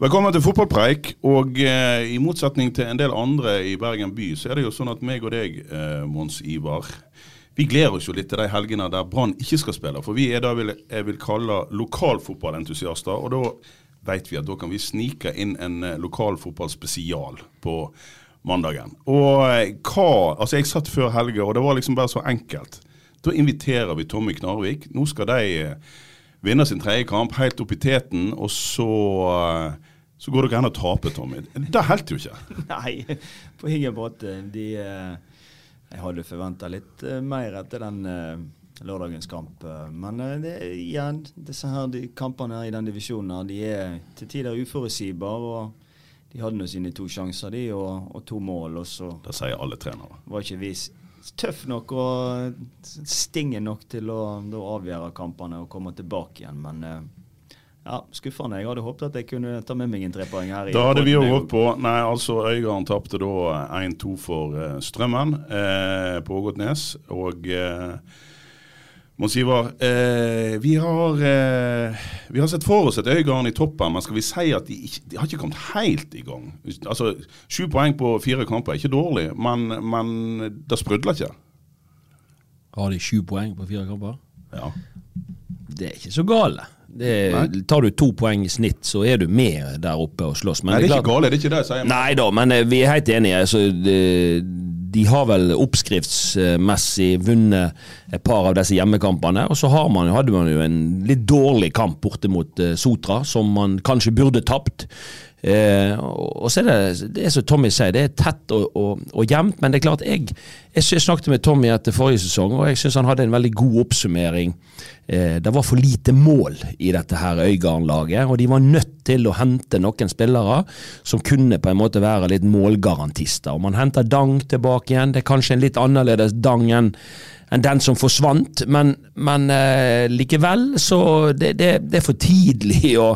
Velkommen til fotballpreik. Og eh, i motsetning til en del andre i Bergen by, så er det jo sånn at meg og deg, eh, Mons Ivar, vi gleder oss jo litt til de helgene der Brann ikke skal spille. For vi er vil, jeg vil kalle lokalfotballentusiaster. Og da vet vi at da kan vi snike inn en eh, lokalfotballspesial på mandagen. Og eh, hva Altså, jeg satt før helga, og det var liksom bare så enkelt. Da inviterer vi Tommy Knarvik. Nå skal de eh, vinne sin tredje kamp helt opp i teten, og så så går det ikke an å tape, Tommy. Det holdt jo ikke. Nei, på ingen måte. De, eh, jeg hadde forventa litt eh, mer etter den eh, lørdagens kamp. Men det, igjen, disse her de kampene her i den divisjonen her, de er til tider uforutsigbare. og De hadde nå sine to sjanser, de, og, og to mål. Og så Det sier alle trenere. var ikke vi tøff nok og stinge nok til å avgjøre kampene og komme tilbake igjen. Men ja, skuffende. Jeg hadde håpet at jeg kunne ta med meg en trepoeng her. Da hadde vi jo gått på Nei, altså Øygarden tapte da 1-2 for uh, Strømmen eh, på Ågotnes. Og eh, Mons Ivar, eh, vi, har, eh, vi har sett for oss et Øygarden i toppen, men skal vi si at de, ikke, de har ikke kommet helt i gang? Altså, Sju poeng på fire kamper er ikke dårlig, men, men det sprudler ikke. Har de sju poeng på fire kamper? Ja. Det er ikke så gale. Det er, tar du to poeng i snitt, så er du med der oppe og slåss. Men Nei, det er klart- ikke galt, det er ikke det jeg sier. Nei da, men eh, vi er helt enige. Altså, de, de har vel oppskriftsmessig vunnet et par av disse hjemmekampene. Og så har man, hadde man jo en litt dårlig kamp borte mot eh, Sotra, som man kanskje burde tapt. Eh, og og så er det, det er som Tommy sier, det er tett og, og, og jevnt. Men det er klart, jeg, jeg, jeg, snakket med Tommy etter forrige sesong, og jeg syns han hadde en veldig god oppsummering. Eh, det var for lite mål i dette her Øygarden-laget, og de var nødt til å hente noen spillere som kunne på en måte være litt målgarantister. Og Man henter Dang tilbake igjen. Det er kanskje en litt annerledes Dang enn enn den som forsvant, men, men eh, likevel så det, det, det er for tidlig å,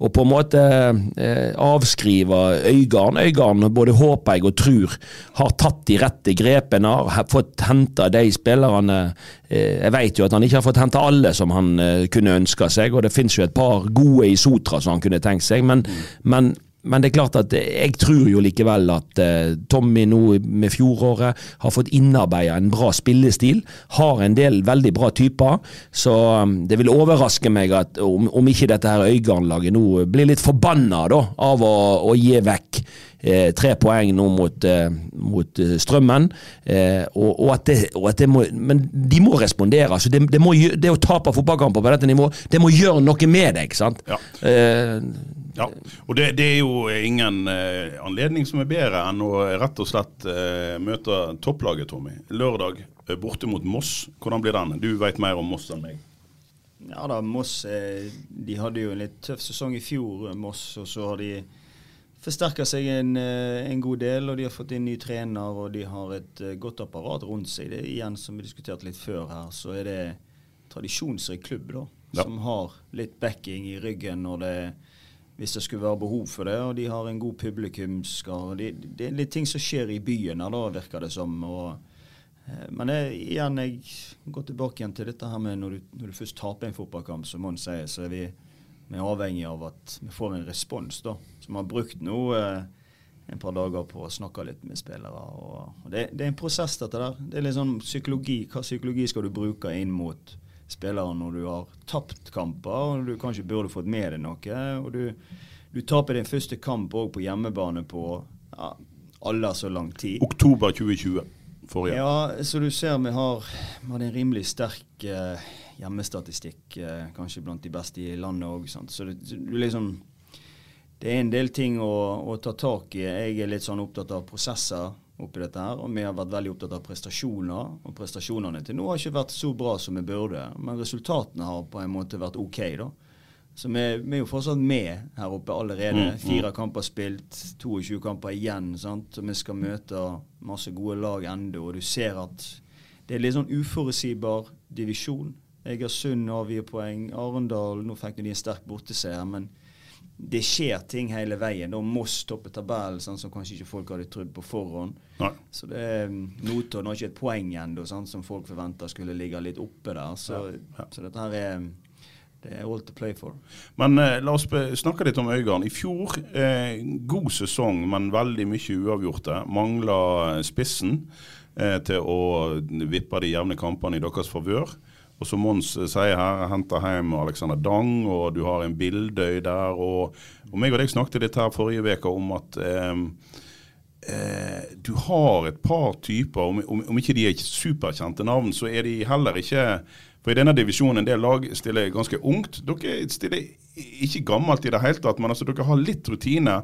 å på en måte eh, avskrive Øygarden. Øygarden, både håper jeg og tror, har tatt de rette grepene, har fått henta de spillerne eh, Jeg vet jo at han ikke har fått henta alle som han eh, kunne ønska seg, og det finnes jo et par gode i Sotra som han kunne tenkt seg, men, men men det er klart at jeg tror jo likevel at eh, Tommy nå med fjoråret har fått innarbeida en bra spillestil. Har en del veldig bra typer. Så um, det vil overraske meg at om, om ikke dette her Øygarden-laget nå blir litt forbanna da, av å, å gi vekk eh, tre poeng nå mot, eh, mot eh, Strømmen. Eh, og, og, at det, og at det må, men de må respondere. Altså det, det, må, det å tape fotballkamper på dette nivået, det må gjøre noe med deg. sant? Ja. Ja, og det, det er jo ingen eh, anledning som er bedre enn å rett og slett eh, møte topplaget, Tommy. Lørdag eh, borte mot Moss. Hvordan blir den? Du vet mer om Moss enn meg. Ja da, Moss eh, de hadde jo en litt tøff sesong i fjor, eh, Moss. Og så har de forsterka seg en, eh, en god del, og de har fått inn ny trener, og de har et godt apparat rundt seg. Det er igjen, som vi diskuterte litt før her, så er det tradisjonsrik klubb, da. Ja. Som har litt backing i ryggen når det hvis det skulle være behov for det, og de har en god publikumsskare. Det, det er litt ting som skjer i byen her, da, virker det som. og Eh, Men jeg, igjen, jeg går tilbake igjen til dette her med når du, når du først taper en fotballkamp, som Mons sier, så er vi, vi er avhengig av at vi får en respons. da. Så vi har brukt nå eh, en par dager på å snakke litt med spillere. og, og det, det er en prosess, dette der. Det er litt sånn psykologi. Hva psykologi skal du bruke inn mot spillere når du har tapt kamper, og du kanskje burde fått med deg noe? og du, du taper din første kamp òg på hjemmebane på ja, aller så lang tid. Oktober 2020. Forrige. Ja, så du ser vi har, vi har en rimelig sterk eh, hjemmestatistikk, eh, kanskje blant de beste i landet òg. Så det, du liksom Det er en del ting å, å ta tak i. Jeg er litt sånn opptatt av prosesser oppi dette her, og vi har vært veldig opptatt av prestasjoner. Og prestasjonene til nå har ikke vært så bra som vi burde, men resultatene har på en måte vært OK, da. Så vi, vi er jo fortsatt med her oppe allerede. Mm, mm. Fire kamper spilt, 22 kamper igjen. sant? Og vi skal møte masse gode lag ennå. Og du ser at det er litt sånn uforutsigbar divisjon. Egersund avgir poeng. Arendal Nå fikk de en sterk borteseier, men det skjer ting hele veien. Da Moss topper tabellen, sånn som kanskje ikke folk hadde trodd på forhånd. Nei. Så det er Notodden har ikke et poeng ennå, sånn, som folk forventer skulle ligge litt oppe der. Så, Ja. så dette her er det er all to play for. Men eh, la oss snakke litt om Øygarden. I fjor, eh, god sesong, men veldig mye uavgjorte. Mangla spissen eh, til å vippe de jevne kampene i deres favør. Og som Mons eh, sier her, henter hjem Alexander Dang, og du har en Bildøy der. Og, og meg og deg snakket litt her forrige uke om at eh, eh, du har et par typer, om, om, om ikke de er superkjente navn, så er de heller ikke For i denne divisjonen en del lag stiller ganske ungt. Dere stiller ikke gammelt i det hele tatt, men altså dere har litt rutine.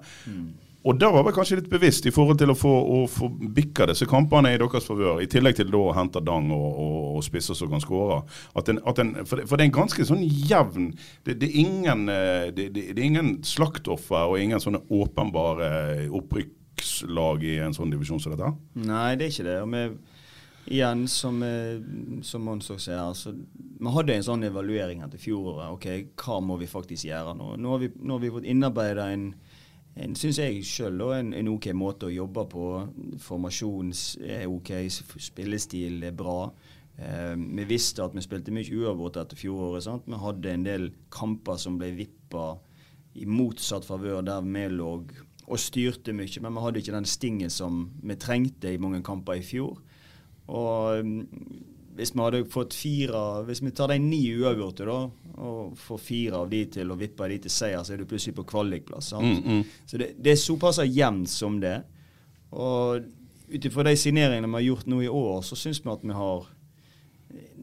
Og der var vi kanskje litt bevisst i forhold til å få, å få bikka disse kampene i deres favør, i tillegg til da å hente Dang og, og, og spisser som kan skåre. For, for det er en ganske sånn jevn Det, det, er, ingen, eh, det, det, er ingen slaktoffer og ingen sånne åpenbare opprykkslag i en sånn divisjon som dette. Nei, det er ikke det. Og vi, igjen, som, eh, som Mons også så vi hadde en sånn evaluering etter fjoråret. Ok, hva må vi faktisk gjøre nå? Nå har vi, nå har vi fått innarbeida en en syns jeg sjøl en, en OK måte å jobbe på. Formasjon er OK, spillestil er bra. Eh, vi visste at vi spilte mye uavgjort etter fjoråret. sant? Vi hadde en del kamper som ble vippa i motsatt favør, der vi lå og styrte mye. Men vi hadde ikke den stingen som vi trengte i mange kamper i fjor. Og mm, hvis vi hadde fått fire Hvis vi tar de ni uavgjorte, da, og får fire av de til og vipper de til seier, så er du plutselig på kvalikplass. Mm, mm. Så det, det er såpass jevnt som det. Og ut ifra de signeringene vi har gjort nå i år, så syns vi at vi har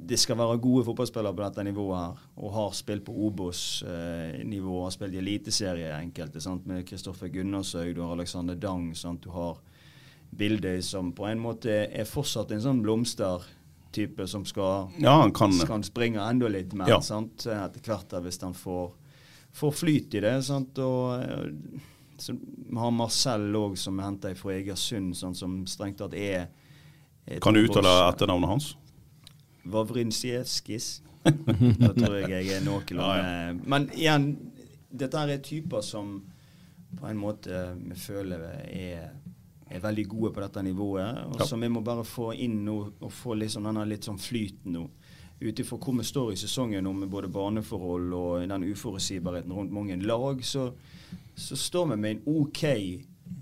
det skal være gode fotballspillere på dette nivået her, og har spilt på Obos-nivå, har spilt i eliteserie enkelte, sant? med Kristoffer Gunnarsøy, du har Alexander Dang, sant? du har Bildøy, som på en måte er fortsatt en sånn blomstertype som skal, Ja, han kan skal springe enda litt mer Ja. sant? etter hvert hvis han får, får flyt i det. Sant? Og, eh, så har Marcel òg, som er henta fra Egersund, sånn, som strengt tatt er Kan du uttale etternavnet hans? Vavrinsieskis. da tror jeg jeg er noenlunde Ja, Men igjen, dette er typer som på en måte vi føler er, er veldig gode på dette nivået. Og Ja. så vi må bare få inn nå og få liksom denne litt sånn flyten nå. Ut ifra hvor vi står i sesongen med både baneforhold og den uforutsigbarheten rundt mange lag, så, så står vi med en OK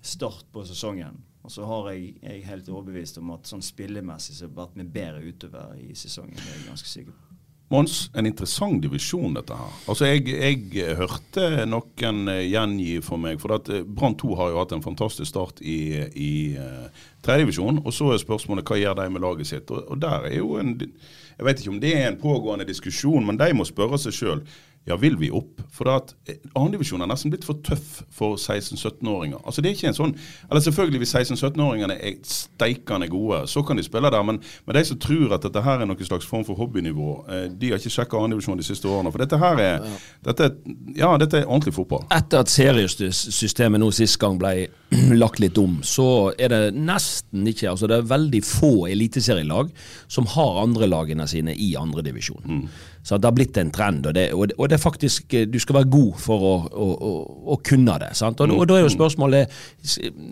start på sesongen. Og så har jeg, jeg helt overbevist om at sånn spillemessig så har vi vært bedre utover i sesongen. Det er jeg ganske sikker på. Mons, en interessant divisjon dette her. Altså Jeg, jeg hørte noen eh, gjengi for meg, for at eh, Brann 2 har jo hatt en fantastisk start i, i uh. Og så er spørsmålet hva gjør de med laget sitt? Og, og der er jo en Jeg vet ikke om det er en pågående diskusjon, men de må spørre seg sjøl. Ja, vil vi opp? For at eh, andredivisjon er nesten blitt for tøff for 16-17-åringer. Altså det er ikke en sånn, eller Selvfølgelig hvis 16-17-åringene er steikende gode, så kan de spille der. Men, men de som tror at dette her er noen slags form for hobbynivå, eh, de har ikke sjekka andredivisjon de siste årene. For dette her er, dette, ja, dette er ordentlig fotball. Etter at seriesystemet nå sist gang ble lagt litt om, så er det nesten ikke altså Det er veldig få eliteserielag som har andrelagene sine i andredivisjon. Så det har blitt en trend, og det, og, det, og det er faktisk Du skal være god for å, å, å, kunne det. Sant? Og, og da er jo spørsmålet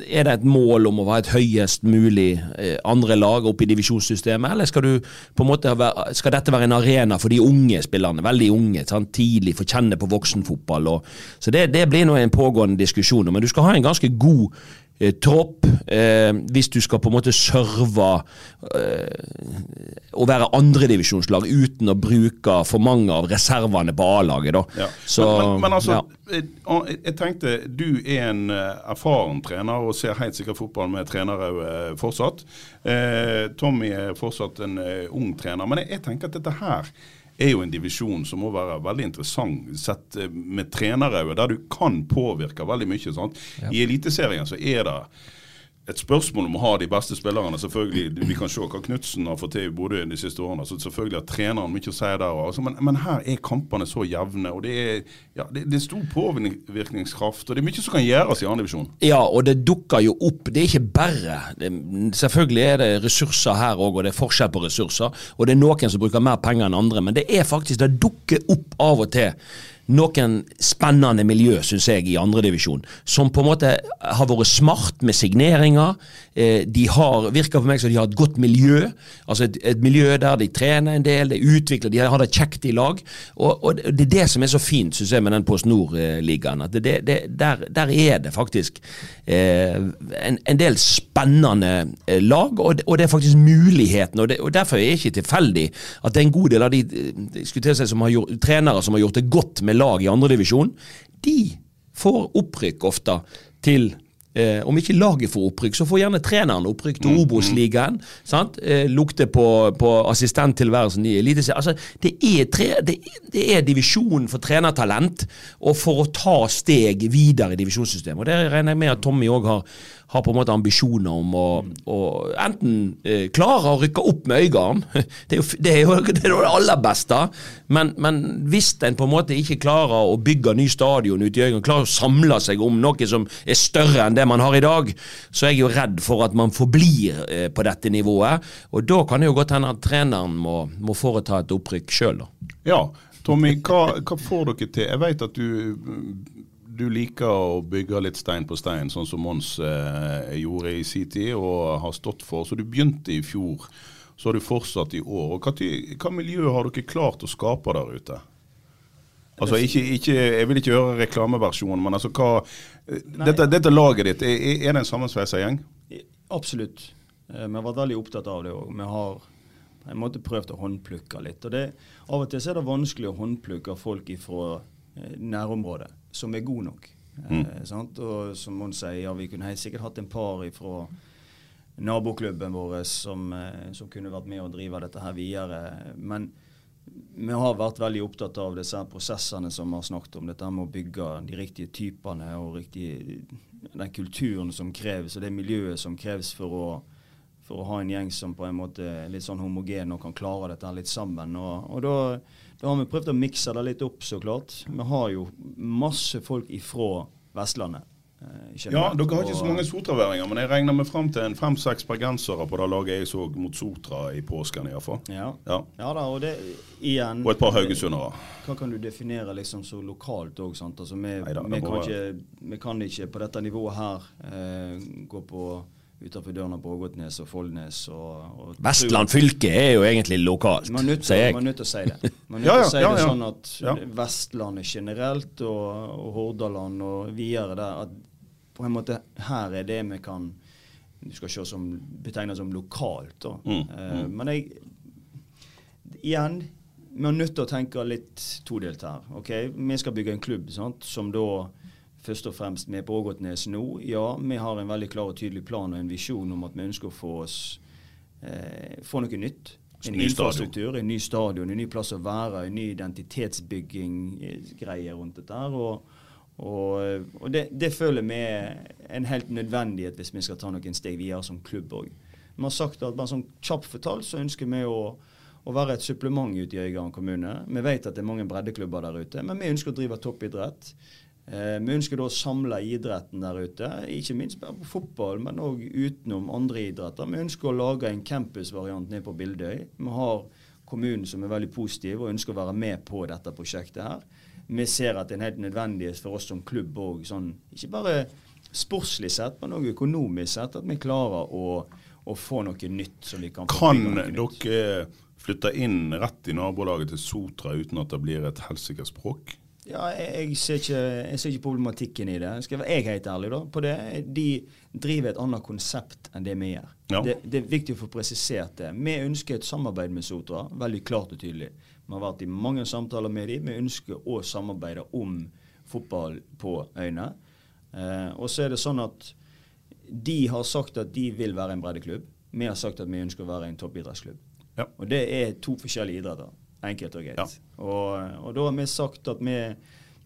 Er det et mål om å være et høyest mulig eh, andre lag oppe i divisjonssystemet, eller skal du på en måte skal dette være en arena for de unge spillerne, veldig unge, sant? tidlig få kjenne på voksenfotball? Og, så det, det blir nå en pågående diskusjon, men du skal ha en ganske god eh, tropp eh, hvis du skal på en måte serve eh, å være andredivisjonslag uten å bruke for mange av reservene på A-laget. Ja. Så, men, men, men altså, ja. jeg, jeg tenkte du er en eh, erfaren trener og ser helt sikkert fotball med trenere eh, fortsatt. Eh, Tommy er fortsatt en ung trener. Men jeg, jeg tenker at dette her er jo en divisjon som må være veldig interessant sett eh, med trenere, der du kan påvirke veldig mye. Sant? I Eliteserien så er det et spørsmål om å ha de beste spillerne. selvfølgelig, Vi kan se hva Knutsen har fått til i Bodø de siste årene. så Selvfølgelig har treneren mye å si der. Altså, men, men, her er kampene så jevne. og Det er, ja, det, det er stor påvirkningskraft. og Det er mye som kan gjøres i andredivisjon. Ja, og det dukker jo opp. Det er ikke bare det, Selvfølgelig er det ressurser her òg, og det er forskjell på ressurser. Og det er noen som bruker mer penger enn andre, men det er faktisk det dukker opp av og til noen spennende miljø, syns jeg, i andredivisjon. Som på en måte har vært smart med signeringer. Eh, de har, virker for meg som de har et godt miljø. Altså et, et miljø der de trener en del, de utvikler, de har det kjekt i lag. Og, og det er det som er så fint, synes jeg, med den Post Nord-ligaen. at det, det, der, der, er det faktisk eh, en, en, del spennende eh, lag, og det, og det, er faktisk muligheten. Og, og Derfor er det ikke tilfeldig at det er en god del av de eh, til som gjort, trenere som har gjort det godt med lag i andredivisjon, de får opprykk ofte til Eh, om ikke laget får opprykk, så får gjerne treneren opprykk til mm, Obos-ligaen. Mm. Eh, lukter på, på assistenttilværelsen i Eliteserien. Altså, det, er det, det er divisjonen for trenertalent, og for å ta steg videre i divisjonssystemet. Og Det regner jeg med at Tommy òg har, har på en måte ambisjoner om å, å enten eh, klare å rykke opp med Øygarden, det er jo det, er jo, det, det aller beste, men, men, hvis en på en måte ikke klarer å bygge ny stadion ute i Øygarden, klarer å samle seg om noe som er større enn det man har i dag, så er jeg jo redd for at man forblir eh, på dette nivået. Og da kan det jo godt hende at treneren må, må foreta et opprykk sjøl, da. Ja, Tommy, hva, hva, får dere til? Jeg vet at du du liker å bygge litt stein på stein, sånn som Mons eh, gjorde i sin tid og har stått for. Så du begynte i fjor, så har du fortsatt i år. Og hva, hva miljø har dere klart å skape der ute? Altså, ikke, ikke, Jeg vil ikke høre reklameversjonen, men altså hva dette, dette, laget ditt, er, er det en sammensveisa gjeng? Absolutt. Eh, vi har vært veldig opptatt av det òg. Vi har på en måte prøvd å håndplukke litt. og det, Av og til er det vanskelig å håndplukke folk fra eh, nærområdet som er gode nok. Mm. Eh, og som Mons sier, ja, vi kunne sikkert hatt en par fra naboklubben vår som, eh, som, kunne vært med og drive dette her videre. Men vi har vært veldig opptatt av disse prosessene som vi har snakket om. Dette med å bygge de riktige typene og riktige, den kulturen som kreves, og det miljøet som kreves for å, for å ha en gjeng som på en måte er litt sånn homogen og kan klare dette litt sammen. Og, og da da har vi prøvd å mikse det litt opp, så klart. Vi har jo masse folk ifra Vestlandet. Eh, ja, dere har ikke så mange Sotra-væringer, men jeg regner meg fram til en fem-seks bergensere på det laget jeg så mot Sotra i påsken iallfall. Ja. Ja. ja da, og det igjen Og et par haugesundere. Hva kan du definere liksom så lokalt òg, sant. Altså, vi, vi, kan ikke, vi, kan ikke, på dette nivået her eh, gå på utenfor dørene på Ågotnes og Follnes. Og, og Vestland fylke er jo egentlig lokalt, sier jeg. Man er nødt til å si det. Man er nødt til å si det sånn at Vestlandet generelt og, og Hordaland og videre der, at på en måte her er det vi kan du skal se som betegnet som lokalt. da. Mm, uh. Men jeg igjen, vi er nødt til å tenke litt todelt her. ok? Vi skal bygge en klubb sant? som da først og fremst vi er på Ågotnes nå. Ja, vi har en veldig klar og tydelig plan og en visjon om at vi ønsker å få oss eh, få noe nytt. En ny infrastruktur, en ny stadion, en ny plass å være, en ny identitetsbygging-greie rundt dette. her, og, og, og det, det, føler vi er en helt nødvendighet hvis vi skal ta noen steg videre som klubb òg. Vi har sagt at bare sånn kjapt fortalt så ønsker vi å, å være et supplement ute i Øygarden kommune. Vi vet at det er mange breddeklubber der ute, men vi ønsker å drive toppidrett. Eh, vi ønsker da å samle idretten der ute, ikke minst bare på fotball, men òg utenom andre idretter. Vi ønsker å lage en campusvariant nede på Bildøy. Vi har kommunen som er veldig positiv og ønsker å være med på dette prosjektet her. Vi ser at det er en helt nødvendighet for oss som klubb òg, sånn, ikke bare sportslig sett, men òg økonomisk sett, at vi klarer å, å få noe nytt. som vi Kan Kan dere flytte inn rett i nabolaget til Sotra uten at det blir et helsikes språk? Ja, jeg, ser ikke, jeg, ser ikke, problematikken i det. Skal jeg være helt ærlig da, på det. De driver et annet konsept enn det vi gjør. Ja. Det, det, er viktig å få presisert det. Vi ønsker et samarbeid med Sotra, veldig klart og tydelig. Vi har vært i mange samtaler med dem. Vi ønsker å samarbeide om fotball på øyene. Eh, og så er det sånn at de har sagt at de vil være en breddeklubb. Vi har sagt at vi ønsker å være en toppidrettsklubb. Ja. Og det er to forskjellige idretter. Enkelt og greit. Ja. Og, og, da har vi sagt at vi,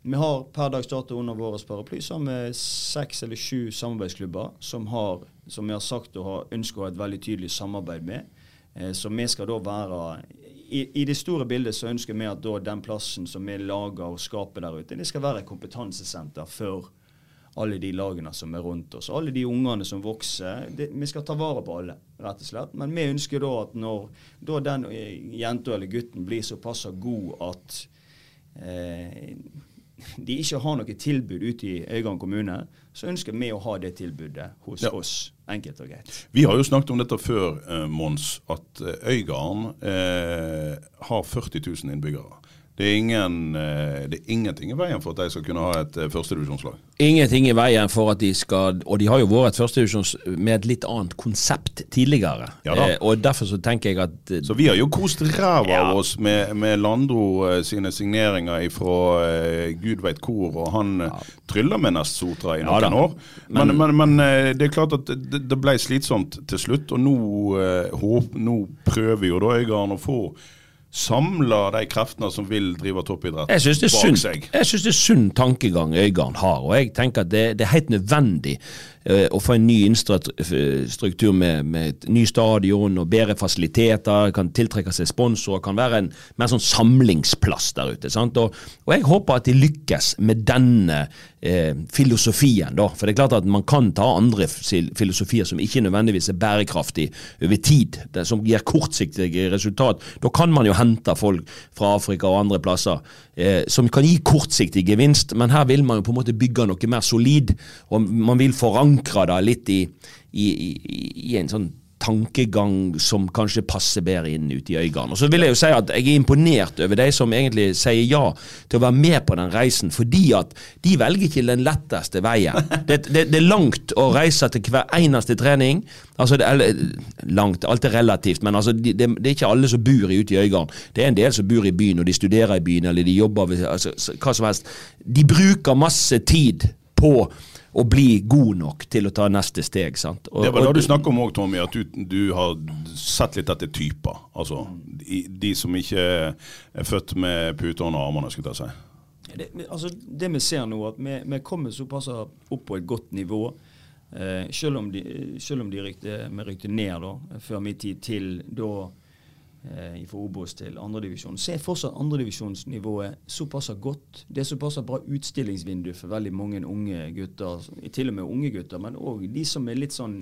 Vi har per dags dato under vår paraply så har vi seks eller sju samarbeidsklubber som, har, som vi har sagt og har ønsker å ha et veldig tydelig samarbeid med. Eh, så vi skal da være i, det store bildet så ønsker vi at da den plassen som vi lager og skaper der ute, det skal være et kompetansesenter for alle de lagene som er rundt oss. Alle de ungene som vokser. Det, vi skal ta vare på alle, rett og slett. Men vi ønsker da at når da den eh, jenta eller gutten blir såpass god at eh, de ikke har noe tilbud ute i Øygarden kommune, så ønsker vi å ha det tilbudet hos ja. oss. Enkelt og greit. Vi har jo snakket om dette før, eh, Mons, at eh, Øygarden eh, har 40 000 innbyggere. Det er, ingen, eh, det er, ingenting i veien for at de skal kunne ha et eh, førstedivisjonslag? Ingenting i veien for at de skal Og de har jo vært et førstedivisjons med et litt annet konsept tidligere. Ja eh, og derfor så tenker jeg at eh, Så vi har jo kost ræva ja. av oss med, med Landro sine signeringer fra eh, gud veit hvor, og han ja. tryller med Nest Sotra i noen år. Men, men, men, men, det er klart at det, det ble slitsomt til slutt, og nå, eh, håp, nå prøver jo da Øygarden å få samler de kreftene som vil drive toppidrett jeg synes det er seg. Jeg syns det er sunn tankegang Øygarden har, og jeg tenker at det, det er helt nødvendig å få en ny infrastruktur med, med ny stadion og bedre fasiliteter, kan tiltrekke seg sponsorer, kan være en mer sånn samlingsplass der ute. Og, og, jeg håper at de lykkes med denne eh, filosofien, da. For det er klart at man kan ta andre filosofier som ikke nødvendigvis er bærekraftig over tid, som gir kortsiktige resultat. Da kan man jo hente folk fra Afrika og andre plasser, eh, som kan gi kortsiktig gevinst, men her vil man jo på en måte bygge noe mer solid, og man vil forankre det litt i, i, i, i en sånn tankegang som kanskje passer bedre inn ute i Øygarden. Og så vil jeg jo si at jeg er imponert over de som egentlig sier ja til å være med på den reisen, fordi at de velger ikke den letteste veien. Det, det, det er langt å reise til hver eneste trening. Altså, det er langt, alt er relativt, men altså, det, det, er ikke alle som bor ute i Øygarden. Det er en del som bor i byen, og de studerer i byen, eller de jobber ved altså, hva som helst. De bruker masse tid på å bli god nok til å ta neste steg. sant? Og, det var det du snakket om òg, Tommy, at du, du, har sett litt etter typer. Altså de, de som ikke er født med puter under armene, skulle jeg si. Det, altså, det vi ser nå, at vi, vi kommer såpass opp på et godt nivå. Eh, selv om de, selv om de rykte, vi rykte ned da, før min tid til da eh, fra Obos til andredivisjon, så er fortsatt andredivisjonsnivået såpass godt. Det er såpass bra utstillingsvindu for veldig mange unge gutter, til og med unge gutter, men òg de som er litt sånn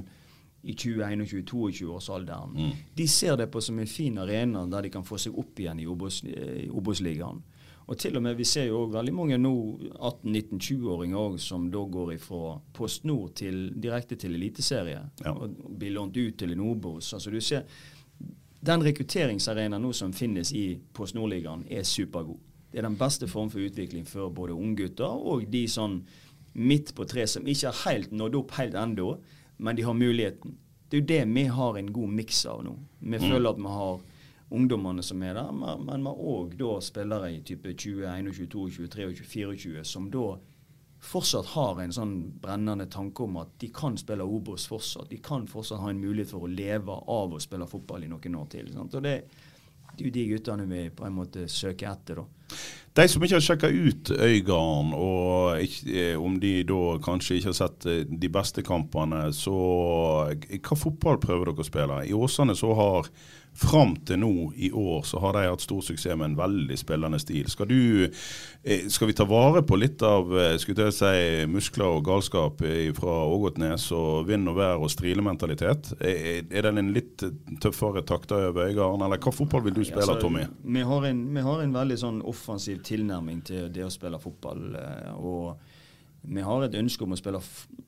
i 20-21-22-årsalderen. Mm. De ser det på som en fin arena der de kan få seg opp igjen i Obos-ligaen. Og til og med, Vi ser jo også veldig mange nå 18-19-20-åringer som da går fra Post Nord til, direkte til eliteserie. Ja. Og blir lånt ut til en Obos. Altså du ser, den rekrutteringsarenaen nå som finnes i Post Nordligaen, er supergod. Det er den beste form for utvikling for både unggutter og de sånn midt på tre som ikke har helt nådd opp helt ennå, men de har muligheten. Det er jo det vi har en god miks av nå. Vi mm. føler at vi har ungdommene som er der, men vi har òg spillere i type 20, 21, 22, 23, 24 som da fortsatt har en sånn brennende tanke om at de kan spille Obos fortsatt. De kan fortsatt ha en mulighet for å leve av å spille fotball i noen år til. Sant? Og det, det er jo de guttene vi på en måte søker etter. da. De som ikke har sjekka ut Øygarden, og ikke, eh, om de da kanskje ikke har sett eh, de beste kampene, så hva fotball prøver dere å spille? I Åsane så har Fram til nå i år så har de hatt stor suksess med en veldig spillende stil. Skal, du, eh, skal vi ta vare på litt av eh, skulle jeg si, muskler og galskap fra Ågotnes og vind og vær og strilementalitet? Er det en litt tøffere takta over Øygarden, eller hva fotball vil du spille, altså, Tommy? Vi har, en, vi har en veldig sånn offensiv tilnærming til det å spille fotball. Eh, og vi har et ønske om å spille,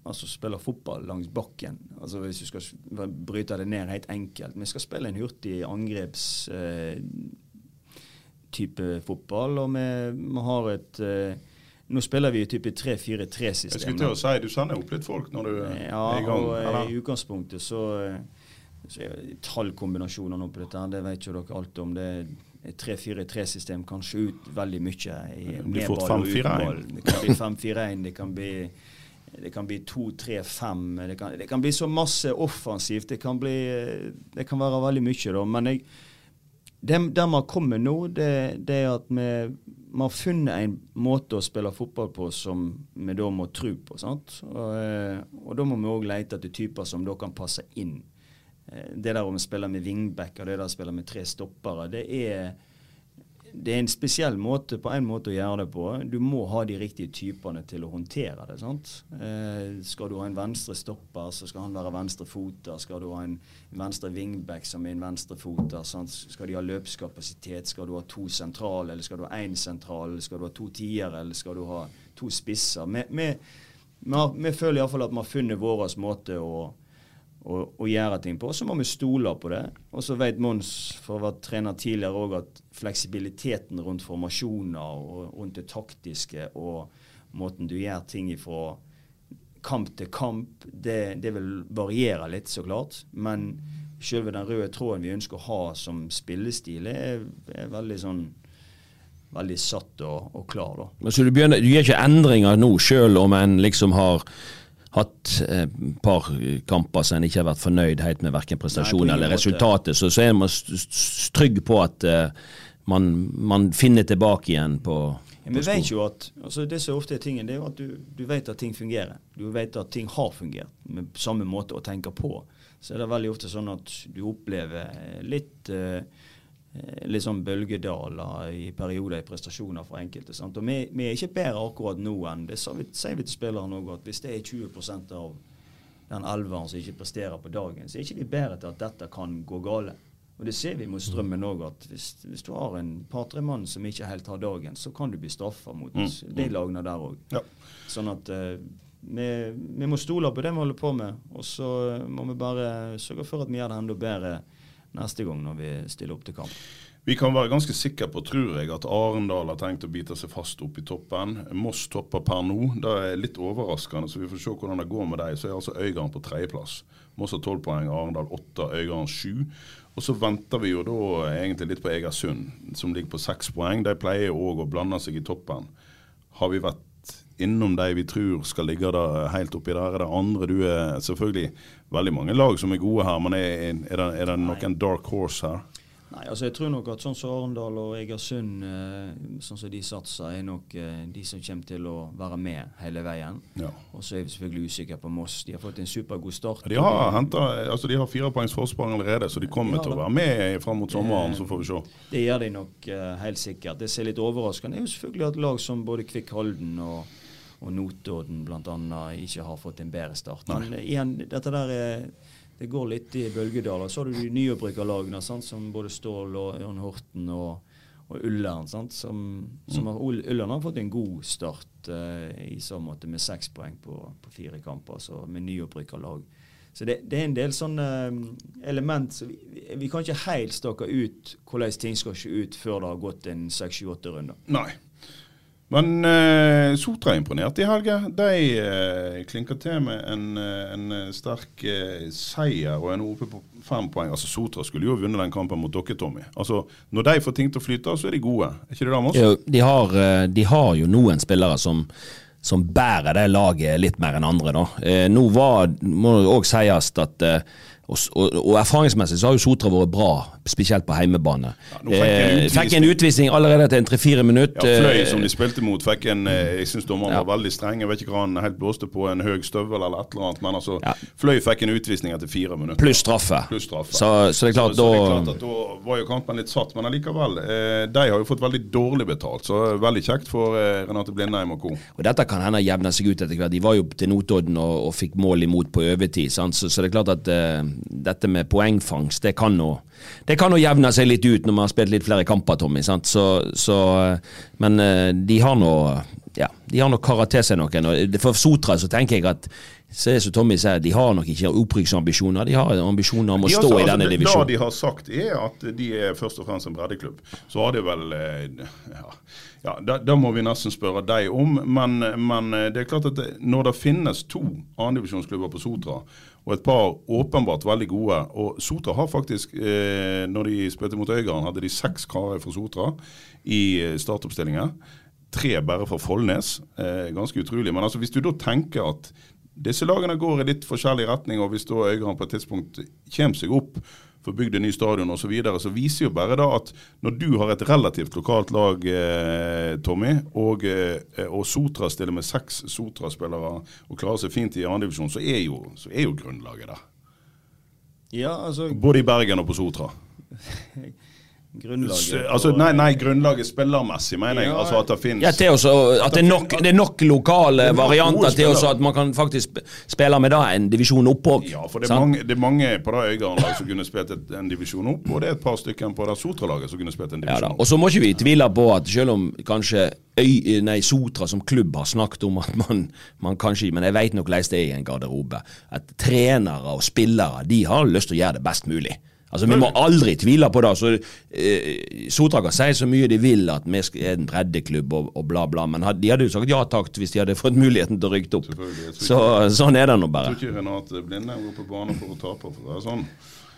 altså spille, fotball langs bakken. Altså Hvis du skal bryte det ned helt enkelt. Vi skal spille en hurtig angreps eh, fotball, og vi, vi har et eh, nå spiller vi i type 3-4-3-system. Jeg skulle til å si, Du sender opp litt folk når du ja, er i gang? Ja, og i utgangspunktet så, så er tallkombinasjoner nå på dette. Det vet ikke dere alt om. Det 3-4-3-system kan se ut veldig mye. I, det blir fort 5-4-1. Det kan bli 5-4-1, det kan bli det kan bli 2-3-5. Det, det, kan bli så masse offensivt. Det kan, bli, det kan være veldig mye, da. Men jeg, det, der man kommer nå, det, det er at vi, vi har funnet en måte å spille fotball på som vi da må tro på. sant? Og, eh, og da må vi òg lete etter typer som da kan passe inn. Eh, Det der om å spille med wingbacker, det der å spille med tre stoppere, det er det er en spesiell måte på en måte å gjøre det på. Du må ha de riktige typene til å håndtere det. sant? Eh, skal du ha en venstre stopper, så skal han være venstrefoter. Skal du ha en venstre wingback som er en venstrefoter, sant? skal de ha løpskapasitet? Skal du ha to sentrale, eller skal du ha én sentral? Skal du ha to tiere, eller skal du ha to spisser? Vi føler iallfall at vi har funnet vår måte å å, å gjøre ting på. Så må vi stole på det. Og så vet Mons, for å ha vært trener tidligere òg, at fleksibiliteten rundt formasjoner og rundt det taktiske og måten du gjør ting ifra kamp til kamp, det, det vil variere litt, så klart. Men selve den røde tråden vi ønsker å ha som spillestil, er, er veldig sånn veldig satt og, og klar. da. Men så du, begynner, du gjør ikke endringer nå, sjøl om en liksom har hatt et eh, par kamper som en ikke har vært fornøyd helt med verken prestasjonen eller resultatet, så, så er man trygg på at eh, man, man finner tilbake igjen på, Ja, vi vet jo at altså Det som ofte er tingen, det er jo at du, du vet at ting fungerer. Du vet at ting har fungert med samme måte å tenke på. Så er det veldig ofte sånn at du opplever litt eh, litt sånn bølgedaler i perioder i prestasjoner for enkelte. Sant? Og vi, vi er ikke bedre akkurat nå enn det sa vi, sier vi til spillerne òg, at hvis det er 20% av den elveren som ikke presterer på dagen, så er ikke vi bedre til at dette kan gå gale. Og det ser vi mot strømmen òg, at hvis, hvis du har en par-tre mann som ikke helt har dagen, så kan du bli straffa mot Mm, de lagene der òg. Ja. Sånn at uh, vi, vi må stole på det vi holder på med, og så må vi bare sørge for at vi gjør det enda bedre neste gang når vi stiller opp til kamp. Vi kan være ganske sikre på, tror jeg, at Arendal har tenkt å bite seg fast opp i toppen. Moss topper per nå. Det er litt overraskende, så vi får se hvordan det går med dem. Så er altså Øygarden på tredjeplass. Moss har tolv poeng, Arendal åtte, Øygarden sju. Og så venter vi jo da egentlig litt på Egersund, som ligger på seks poeng. De pleier òg å blande seg i toppen. Har vi vært innom de vi tror skal ligge der helt oppi der? Er det andre du er Selvfølgelig veldig mange lag som er gode her, men er, er, det, er det noen dark horse her? Nei, altså jeg tror nok at sånn som Arendal og Egersund, eh, sånn som de satser, er nok eh, de som kommer til å være med hele veien. Ja. Og så er vi selvfølgelig usikre på Moss. De har fått en supergod start. De har, hentet, altså de har fire poengs forsprang allerede, så de kommer Ja, til å være med fram mot sommeren. Så får vi se. Det gjør de nok eh, helt sikkert. Det som er litt overraskende, er jo selvfølgelig at lag som både Kvikk Halden og, og Notodden bl.a. ikke har fått en bedre start. Men eh, igjen, dette der er det går litt i bølgedaler. Så har du de nyopprykkerlagene som både Stål og Ørn Horten og, og Ullern. Sant, som, som har, Ullern har fått en god start eh, i så måte med seks poeng på, på fire kamper, så med nyopprykkerlag. Så det, det er en del sånne um, element så vi, vi, kan ikke helt stake ut hvordan ting skal se ut før det har gått en seks-sju-åtte runder. Nei. Men uh, Sotra imponerte i helga. De uh, klinker til med en, eh, en sterk uh, seier og er nå oppe på fem poeng. Altså Sotra skulle jo vunnet den kampen mot dere, Tommy. Altså, Når de får ting til å flyte, så er de gode. Er ikke det det, Moss? Jo, de, har, de har jo noen spillere som, som bærer det laget litt mer enn andre. Da. Eh, nå var, må det òg sies at eh, og, og, og erfaringsmessig så har jo Sotra vært bra, spesielt på heimebane. Ja, fikk Eh, fikk en utvisning allerede etter en tre-fire minutter. Ja, Fløy Eh, som de spilte mot, fikk en eh, Jeg syns dommeren Ja. var veldig streng. Jeg vet ikke hva han helt blåste på, en høy støvel eller et eller annet. Men altså, Ja. Fløy fikk en utvisning etter fire minutter. Pluss straffe. Pluss straffe. Så, så det er klart, så, så det er klart da at da var jo kampen litt satt, men allikevel. Eh, de har jo fått veldig dårlig betalt, så veldig kjekt for eh, Renate Blindheim og co. Og dette kan hende jevne seg ut etter hvert. De var jo til Notodden og, og fikk mål imot på overtid. Så, så det er klart at eh, dette med poengfangst, det kan nå det kan jo jevne seg litt ut når man har spilt litt flere kamper, Tommy. Sant? Så, så, eh, men eh, de har nå ja, de har nok karet til seg noen. Og for Sotra så tenker jeg at så det som Tommy sier, de har nok ikke opprykksambisjoner. De har ambisjoner om å stå altså- i denne divisjonen. Det de har sagt, er at de er først og fremst en breddeklubb. Så har de vel eh, Ja, ja da må vi nesten spørre deg om. Men, men det er klart at det, når det finnes to annendivisjonsklubber på Sotra, og et par åpenbart veldig gode Og Sotra har faktisk, eh, når de spilte mot Øygarden, hadde de seks karer fra Sotra i eh, startoppstillingen. Tre bare fra Follnes. Eh, ganske utrolig. Men altså, hvis du da tenker at disse lagene går i litt forskjellig retning, og hvis da Øygarden på et tidspunkt kommer seg opp for bygd en ny stadion osv., så, videre, så viser jo bare da at når du har et relativt lokalt lag, eh, Tommy, og, eh, og Sotra stiller med seks Sotra-spillere og klarer seg fint i andredivisjon, så, er jo- så er jo grunnlaget der. Ja, altså Både i Bergen og på Sotra. grunnlaget Altså, nei, nei, grunnlaget spillermessig, mener jeg. Ja, Altså at det finnes Ja, til også, at det er nok, det er nok lokale er nok varianter til også at man kan faktisk sp- spille med da en divisjon oppover. Ja, for det er mange, det er mange på det Øygarden-laget som kunne spilt en divisjon opp, og det er et par stykker på det Sotra-laget som kunne spilt en Ja, opp. Og så må ikke vi tvile på at selv om kanskje Øy, nei, Sotra som klubb har snakket om at man, man kanskje Men jeg vet nok hvordan det er i en garderobe. At trenere og spillere de har lyst til å gjøre det best mulig. Altså Vi må aldri tvile på det. så eh, Sotra kan si så mye de vil at vi er en breddeklubb og, og bla, bla. Men de hadde jo sagt ja takk hvis de hadde fått muligheten til å rykke opp. Så sånn er det nå bare. Jeg tror ikke Renate Blinde går på banen for å tape. For å være sånn.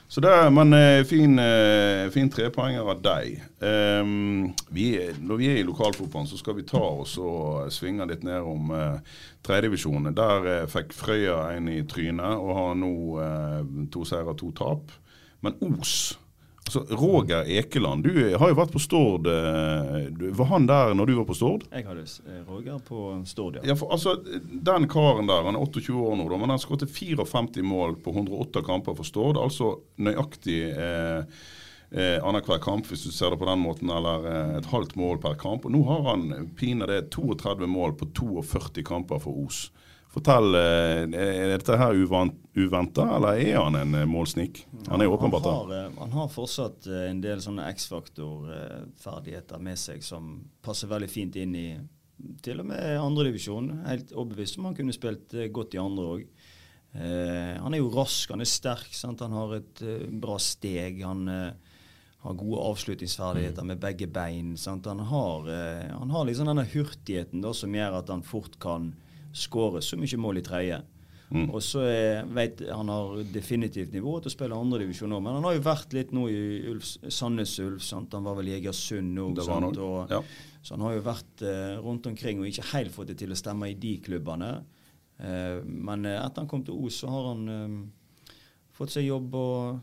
Så det er, Men eh, fin, eh, fin trepoenger av deg. Um, vi, når vi er i lokalfotballen, så skal vi ta oss og svinge litt ned om uh, tredjedivisjonen. Der uh, fikk Frøya en i trynet og har nå uh, to seire og to tap. Men Os altså Roger Ekeland, du har jo vært på Stord. eh, Var han der når du var på Stord? Jeg hadde eh, Roger på Stord, ja. Ja, for altså, Den karen der, han er 28 år nå, men han skåret 54 mål på 108 kamper for Stord. Altså nøyaktig eh, eh, annenhver kamp, hvis du ser det på den måten, eller eh, et halvt mål per kamp. Og nå har han pinadø 32 mål på 42 kamper for Os. Fortell, eh, er dette her uventa, eller er han en eh, målsnik? Han er åpenbart det. han har, eh, han har fortsatt en del sånne X-faktor-ferdigheter med seg som passer veldig fint inn i til og med andredivisjon. Helt overbevist om han kunne spilt godt i andre òg. Eh, han er jo rask, han er sterk, sant? han har et eh, bra steg. Han eh, har gode avslutningsferdigheter med begge bein. Sant? Han har, han har liksom denne hurtigheten da, som gjør at han fort kan skåre så mye mål i tredje. Mm. Og så er, vet Han har definitivt nivå til å spille andredivisjon òg, men han har jo vært litt nå i Ulf, Sandnes Ulf. Sant? Han var vel i Egersund òg. Det var han sant? Og- ja. Så han har jo vært eh, rundt omkring og ikke helt fått det til å stemme i de klubbene. Eh, men eh, etter han kom til Os, så har han eh, fått seg jobb og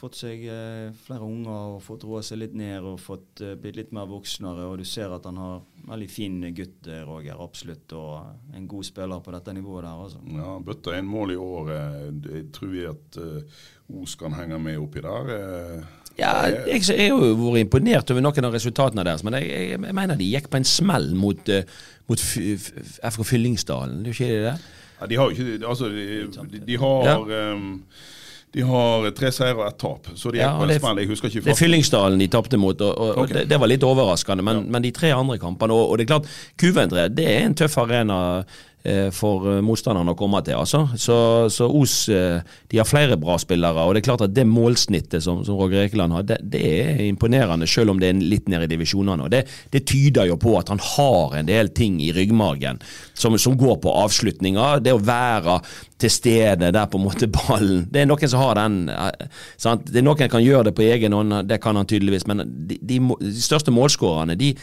fått seg eh, flere unger og fått roa seg litt ned og fått eh, blitt litt mer voksnere. Og du ser at han har veldig fin gutt, Roger. Absolutt. Og en god spiller på dette nivået der, altså. Ja, Bøtta én mål i år. eh, Jeg tror vi at eh, Os kan henge med oppi der. eh. Ja, jeg jeg har jo vært imponert over noen av resultatene deres, men jeg, jeg, jeg mener de gikk på en smell mot, eh, mot FK Fyllingsdalen. Er ikke det det? Ja, de har jo ikke Altså, de, de, de har Ja. ehm, De har tre seire og ett tap, så de er Ja, på en det- smell. Jeg husker ikke Det er. Fyllingsdalen de tapte mot, og, og, okay. Det, det var litt overraskende. Men, men de tre andre kampene Og, og det er klart, Kuvendre det er en tøff arena for eh, motstanderne å komme til. altså. Så, så Os eh, de har flere bra spillere, og det er klart at det målsnittet som, som Roger Ekeland har, det, det er imponerende, selv om det er litt ned i divisjonene. og det, det tyder jo på at han har en del ting i ryggmargen som, som går på avslutninger. Det å være til stede der på en måte ballen Det er noen som har den eh, sant? Det er Noen kan gjøre det på egen hånd, det kan han tydeligvis, men de, de, de største målskårerne de,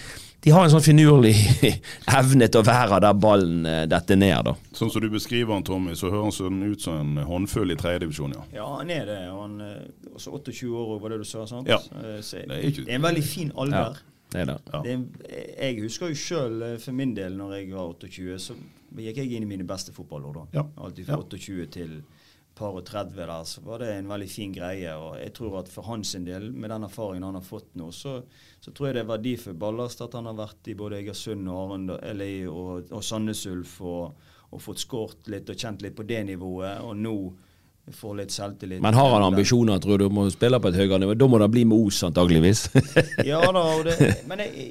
de har en sånn finurlig evne til å være der ballen eh, detter ned. da. Sånn som du beskriver han, Tommy, så hører han sånn ut som en håndfull i tredjedivisjon, ja. Ja, han er det. Han er også 28 år, var det du sa? sant? Ja. Eh, Så Det det, er ikke- er en veldig fin alder. Det er det. Ja. Det er, jeg husker jo sjøl for min del, når jeg var 28, så gikk jeg inn i mine beste fotballår da. Ja. Alltid fra Ja. 28 til par og 30 der, så var det en veldig fin greie. Og jeg tror at for hans del, med den erfaringen han har fått nå, så, så tror jeg det er verdifull ballast at han har vært i både Egersund og Arendal, eller, og, og Sandnes Ulf og, og fått skåret litt og kjent litt på det nivået, og nå får litt selvtillit. Men har han ambisjoner, tror du, om å spille på et høyere nivå? Da må det bli med Os, antageligvis. Ja da, og det, men jeg,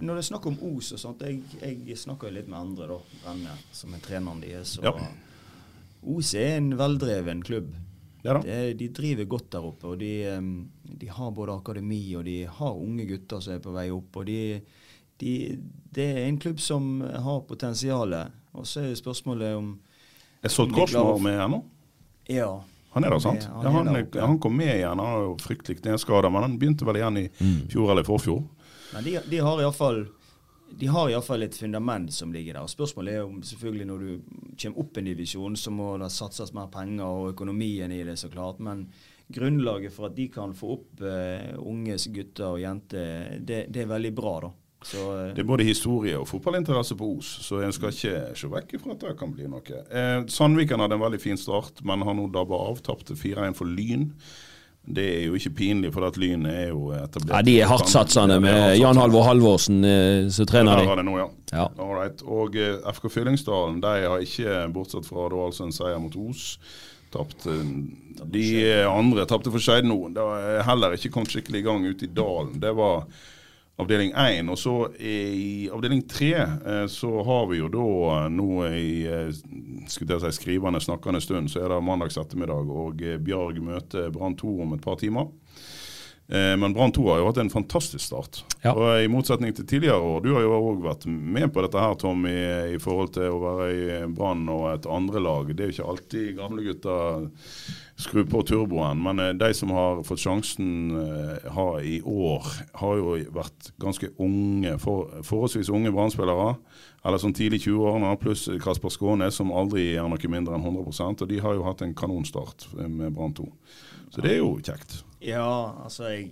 når det er snakk om Os og sånt Jeg, jeg snakker jo litt med andre, da, venner, som er treneren deres. Og Ja. Os er en veldreven klubb. Ja da. De driver godt der oppe. og de, de har både akademi og de har unge gutter som er på vei opp. og de, de, Det er en klubb som har potensial. Og så er spørsmålet om Er Solt Korsmo klarer med her nå? Ja. Han er der, sant? Han er han, der han, han kom med igjen. Han har jo fryktelig kneskade, men han begynte vel igjen i fjor eller forfjor. Men de, de har iallfall de har iallfall et fundament som ligger der. Spørsmålet er om selvfølgelig når du kommer opp en divisjon, så må det satses mer penger og økonomien i det, så klart. Men grunnlaget for at de kan få opp uh, unge gutter og jenter, det, det, er veldig bra. da. Så, uh, det er både historie og fotballinteresse på Os, så en skal ikke se vekk fra at det kan bli noe. Eh, Sandviken hadde en veldig fin start, men har nå dabba av. Tapte 4-1 for Lyn. Det er jo ikke pinlig, for at Lyn er jo etablert. Ja, De er hardtsatsende med Jan Halvor Halvorsen eh, som trener de. Det nå, ja. ja. Alright. Og eh, FK Fyllingsdalen de har ikke, bortsett fra da altså en seier mot Os, tapt. Eh, de andre tapte for Skeid nå. Det har heller ikke kommet skikkelig i gang ute i dalen. Det var avdeling 1. Og så i avdeling 3 eh, så har vi jo da eh, nå i eh, si, skrivende, snakkende stund, så er det mandags ettermiddag, og Bjarg møter Brann 2 om et par timer. Men Brann 2 har jo hatt en fantastisk start. Ja. Og I motsetning til tidligere år, du har jo òg vært med på dette her, Tom, i, i forhold til å være i Brann og et andre lag. Det er jo ikke alltid gamle gutter skru på turboen. Men eh, de som har fått sjansen eh, har i år, har jo vært ganske unge, for, forholdsvis unge brannspillere. Eller sånn tidlig 20-årene, pluss Kasper Skåne, som aldri gjør noe mindre enn 100% Og de har jo hatt en kanonstart med Brann 2. Så det er jo kjekt. Ja, altså jeg,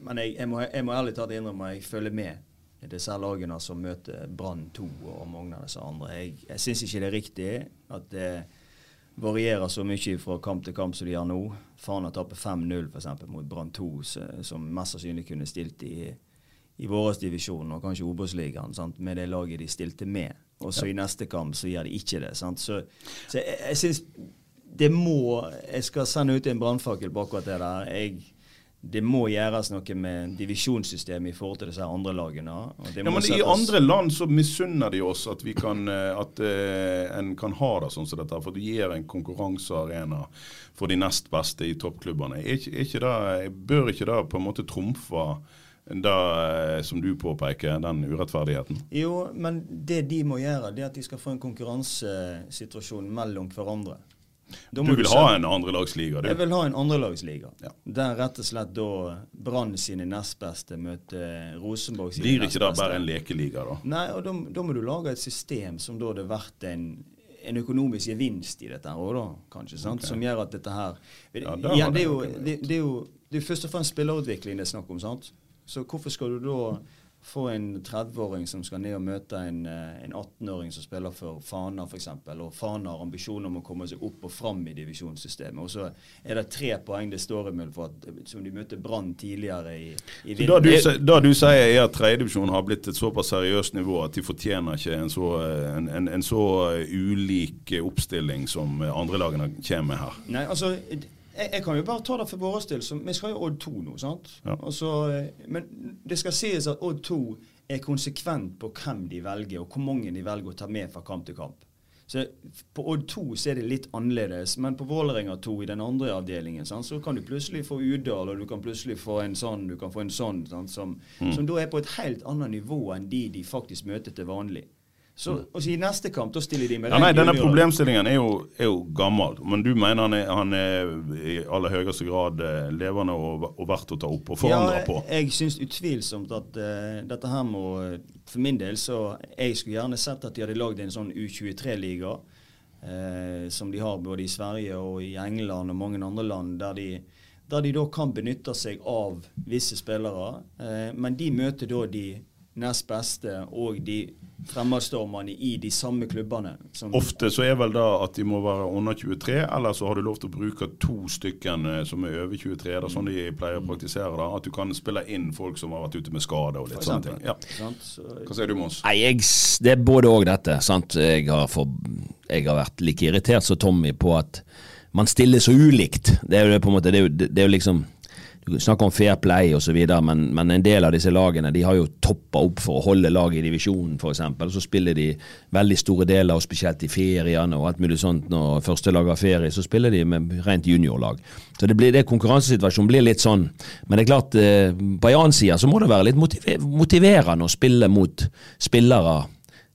Men jeg, jeg, må, jeg må, ærlig talt innrømme jeg følger med disse lagene som møter Brann 2 og mange av disse andre. Jeg, jeg syns ikke det er riktig at det varierer så mye fra kamp til kamp som de gjør nå. Fana taper 5-0 f.eks. mot Brann 2, som mest sannsynlig kunne stilt i, i vår divisjon og kanskje Obos-ligaen med det laget de stilte med. Og så ja. i neste kamp så gjør de ikke det. Sant? Så, så jeg, jeg syns det må Jeg skal sende ut en brannfakkel på akkurat det der. Jeg det må gjøres noe med divisjonssystemet i forhold til disse andre lagene. ja, men I andre land så misunner de oss at, vi kan, eh, at uh, en kan ha det sånn som dette. For det gir en konkurransearena for de nest beste i toppklubbene. Er ikke, er ikke det, bør ikke det på en måte trumfe det eh, som du påpeker, den urettferdigheten? Jo, men det de må gjøre, det er at de skal få en konkurransesituasjon mellom hverandre. Du vil du ha en andrelagsliga? Jeg vil ha en andrelagsliga. Ja. Der rett og slett da Brann sine nestbeste møter Rosenborg sine Blir ikke det bare en lekeliga, da? Nei, og da, da, må du lage et system som da det vært en, en økonomisk gevinst i dette òg, da, kanskje. sant? Okay. Som gjør at dette her ja, ja, det, er jo, det, det, er jo, det er først og fremst spillerutvikling det er snakk om. sant? Så hvorfor skal du da få en 30-åring som skal ned og møte en, eh, en 18-åring som spiller for Fana f.eks., og Fana har ambisjoner om å komme seg opp og fram i divisjonssystemet. Og så er det tre poeng det står imellom for at, som de møtte Brann tidligere i, i. Det du, det du sier er at tredjedivisjon har blitt et såpass seriøst nivå at de fortjener ikke en så, en, en, en så ulik oppstilling som andre lagene kommer med her? Nei, altså jeg, jeg, kan jo bare ta det for vår del. Vi skal jo Odd 2 nå. sant? Ja. Så, eh, men det skal sies at Odd 2 er konsekvent på hvem de velger, og hvor mange de velger å ta med fra kamp til kamp. Så På Odd 2 så er det litt annerledes, men på Vålerenga 2 i den andre avdelingen sant, så kan du plutselig få Udal, og du kan plutselig få en sånn, du kan få en sånn, sant, som, mm. som da er på et helt annet nivå enn de de faktisk møter til vanlig. Så, og så I neste kamp da stiller de med ja, nei, Denne problemstillingen er jo, er jo, gammel, men du mener han er, han er i aller høyeste grad eh, levende og, og, verdt å ta opp og forandre ja, på? Jeg syns utvilsomt at uh, dette her må For min del så Jeg skulle gjerne sett at de hadde lagd en sånn U23-liga, uh, som de har både i Sverige og i England og mange andre land, der de, der de da kan benytte seg av visse spillere. Uh, men de møter da de nest beste og de fremadstormerne i de samme klubbene. Ofte så er vel da at de må være under 23, eller så har du lov til å bruke to stykken eh, som er over 23. Det er sånn de pleier å praktisere da, At du kan spille inn folk som har vært ute med skade og litt sånne ting. Ja. Hva sier du, Mons? Nei, jeg, Det er både òg dette. sant? Jeg har, for, jeg har vært like irritert som Tommy på at man stiller så ulikt. Det er jo på en måte, det er jo, det er jo liksom du snakker om fair play osv., men, men en del av disse lagene de har jo toppa opp for å holde laget i divisjonen, f.eks. Så spiller de veldig store deler, og spesielt i feriene og alt mulig sånt. Når første lag har ferie, så spiller de med rent juniorlag. Så det, blir, det konkurransesituasjonen blir litt sånn. Men det er klart, eh, på en annen side så må det være litt motiverende å spille mot spillere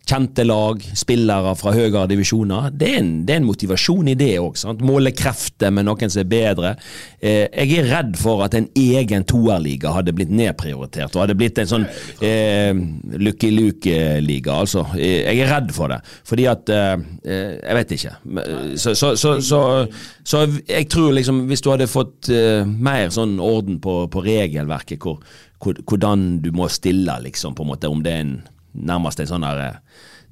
kjente lag, spillere fra høyere divisjoner. Det er en, det er en motivasjon i det òg. Måle krefter med noen som er bedre. Eh, jeg er redd for at en egen toerliga hadde blitt nedprioritert, og hadde blitt en sånn eh, Lucky Luke-liga. Altså. Eh, jeg er redd for det, fordi at eh, eh Jeg vet ikke. Så, så, så, så, jeg tror liksom hvis du hadde fått eh, mer sånn orden på, på regelverket, hvor, hvordan du må stille, liksom, på en måte, om det er en nærmest en sånn der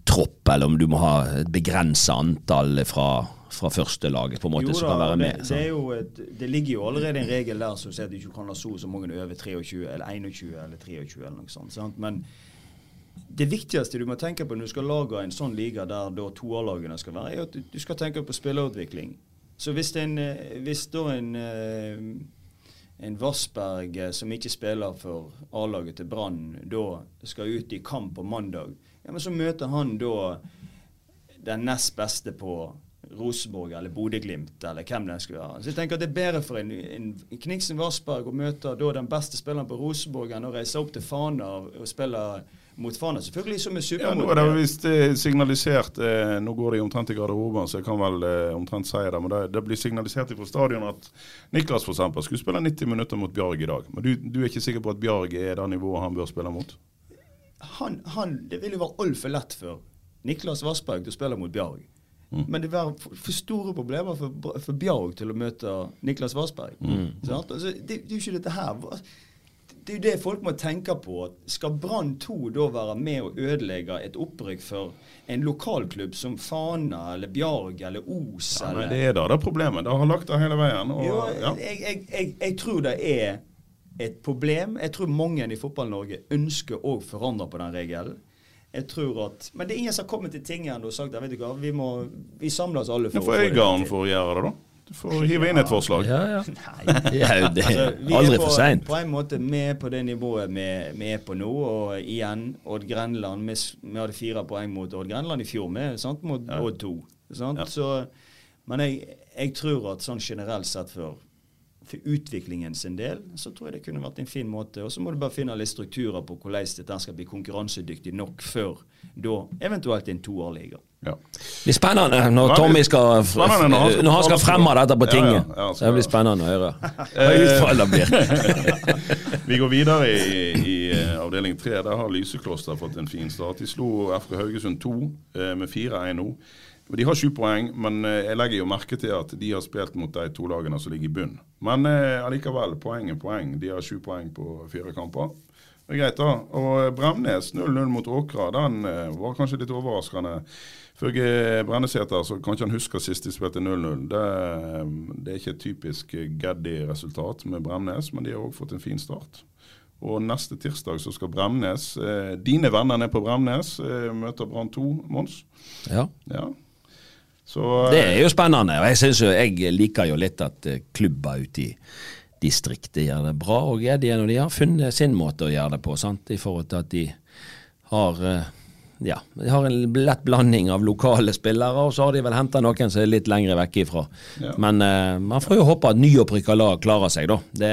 tropp, eller om du må ha et begrensa antall fra, fra førstelaget på en måte jo, som kan være med. Det, det, et, det, ligger jo allerede en regel der som sier at du ikke kan ha så så mange over 23, eller 21 eller 23 eller noe sånt. Sant? Men det viktigste du må tenke på når du skal lage en sånn liga der da toerlagene skal være, er at du, du skal tenke på spillerutvikling. Så hvis, en, eh, hvis da en eh, en Vassberg eh, som ikke spiller for A-laget til Brann, da skal ut i kamp på mandag, ja, men så møter han da den nest beste på Rosenborg eller Bodø-Glimt eller hvem det skulle være. Så jeg tenker at Det er bedre for en, en Kniksen Vassberg å møte da den beste spilleren på Rosenborg enn å reise opp til Fana og spille mot Fana. Selvfølgelig som er supermot. Ja, nå er det visst signalisert eh, Nå går de omtrent i garderoben, så jeg kan vel eh, omtrent si det. Men det, det blir signalisert fra stadion at Niklas eksempel, skulle spille 90 minutter mot Bjarg i dag. Men du, du, er ikke sikker på at Bjarg er det nivået han bør spille mot? Han, han, det vil jo være altfor lett for Niklas Vassberg til å spille mot Bjarg. Mm. Men det være for, store problemer for, for Bjarg til å møte Niklas Vassberg. Mm. Altså, det, det er jo ikke dette her det er jo det folk må tenke på. Skal Brann 2 da være med å ødelegge et opprykk for en lokalklubb som Fana eller Bjarg eller Os? Ja, eller? det er da det problemet. Det har lagt det hele veien. Og, jo, ja. jeg, jeg, jeg, jeg, tror det er et problem. Jeg tror mange i Fotball-Norge ønsker å forandre på den regelen. Jeg tror at, Men det er ingen som har kommet til tinget og sagt at vi, må, vi samler oss alle for, for å få det til. for å gjøre det, da? Du får hive inn et forslag. Ja, ja. Nei. Det er altså, aldri for seint. På en måte med på det nivået vi, vi er på nå. Og igjen, Odd Grenland Vi, vi hadde fire poeng mot Odd Grenland i fjor, med, sant? mot ja. Odd 2. Så, men jeg, jeg, tror at sånn generelt sett for, for utviklingen sin del, så tror jeg det kunne vært en fin måte. Og så må du bare finne litt strukturer på hvordan dette skal bli konkurransedyktig nok før da eventuelt en toårliga. Ja. Det blir spennende når Tommy skal, spennende når han skal, når han skal fremme dette på tinget. Ja, ja, det blir spennende å høre hva utfallet blir. Vi går videre i, i eh, avdeling tre. Der har Lysekloster fått en fin start. De slo FK Haugesund 2 eh, med 4-1 nå. De har sju poeng, men eh, jeg legger jo merke til at de har spilt mot de to lagene som ligger i bunn. Men allikevel, poeng er poeng. De har sju poeng på fire kamper. Det er greit, da. Og Bremnes 0-0 mot Åkra, den var kanskje litt overraskende. Ifølge Brennesæter så kan ikke han huske sist de spilte 0-0. Det, det, er ikke et typisk Gaddy-resultat med Bremnes, men de har òg fått en fin start. Og neste tirsdag så skal Bremnes, eh, dine venner nede på Bremnes, eh, møte Brann 2, Mons. Ja. ja. Så, eh, det er jo spennende. og jeg, synes jo, jeg liker jo litt at eh, klubber ute i distriktet gjør det bra. Og Geddi de har funnet sin måte å gjøre det på, sant? i forhold til at de har eh, ja, de har en lett blanding av lokale spillere, og så har de vel henta noen som er litt lengre vekk ifra. Ja. Men uh, man får jo håpe at nyopprykka lag klarer seg, da. Det,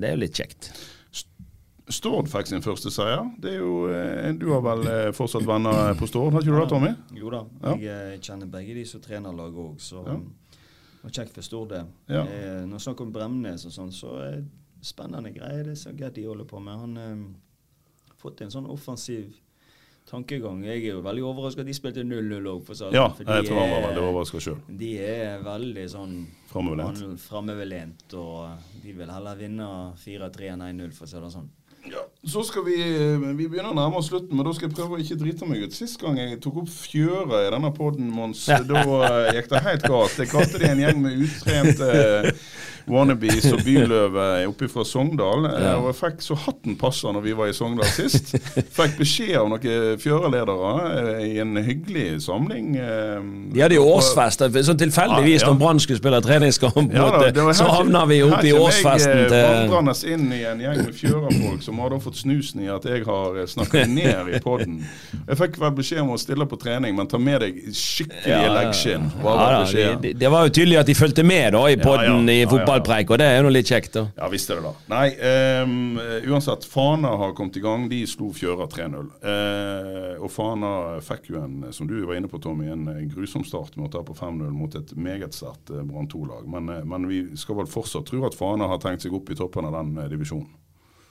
det er jo litt kjekt. Stord fikk sin første seier. Det er jo, eh, Du har vel eh, fortsatt venner på Stord, har ikke du det, Tommy? Jo da, ja. jeg kjenner begge de som trener laget òg, så ja. det var kjekt for Stord, det. Ja. Når vi snakker om Bremnes og sånn, så er det spennende greier det som Geddi holder på med. Han har eh, fått en sånn offensiv tankegang. Jeg er jo veldig overraska at de spilte 0-0 òg. Ja, jeg tror han var veldig overraska sjøl. De er veldig sånn framoverlent. Og de vil heller vinne 4-3 enn 1-0, for å si det sånn. Ja, så skal vi, vi begynner å nærme oss slutten, men da skal jeg prøve å ikke drite meg ut. Sist gang jeg tok opp fjøra i denne poden, Mons, da eh, gikk det helt galt. Jeg kalte det en gjeng med utrente wannabes og byløve oppe fra Sogndal. Ja. Og jeg fikk så hatten passa når vi var i Sogndal sist. Fikk beskjed av noen fjøreledere eh, i en hyggelig samling. Eh, de hadde jo årsfest. Sånn tilfeldigvis når Brann skulle spille treningskamp, ja, så havna vi oppe i årsfesten til Vandrende inn i en gjeng med fjørafolk som har da fått snusen i at jeg har eh, snakket ned i poden. Jeg fikk vel beskjed om å stille på trening, men ta med deg skikkelige ja, leggskinn. Ja, det, det, var jo tydelig at de fulgte med da i poden i fotball fotballpreik, og det er jo litt kjekt, da. Ja, visst er det da. Nei, um, uansett. Fana har kommet i gang. De slo Fjøra 3-0. Uh, og Fana fikk jo en, som du var inne på, Tommy, en eh, grusom start med å ta på 5-0 mot et meget sterkt eh, Brann 2-lag. Men, eh, men vi skal vel fortsatt tro at Fana har tenkt seg opp i toppen av den eh, divisjonen.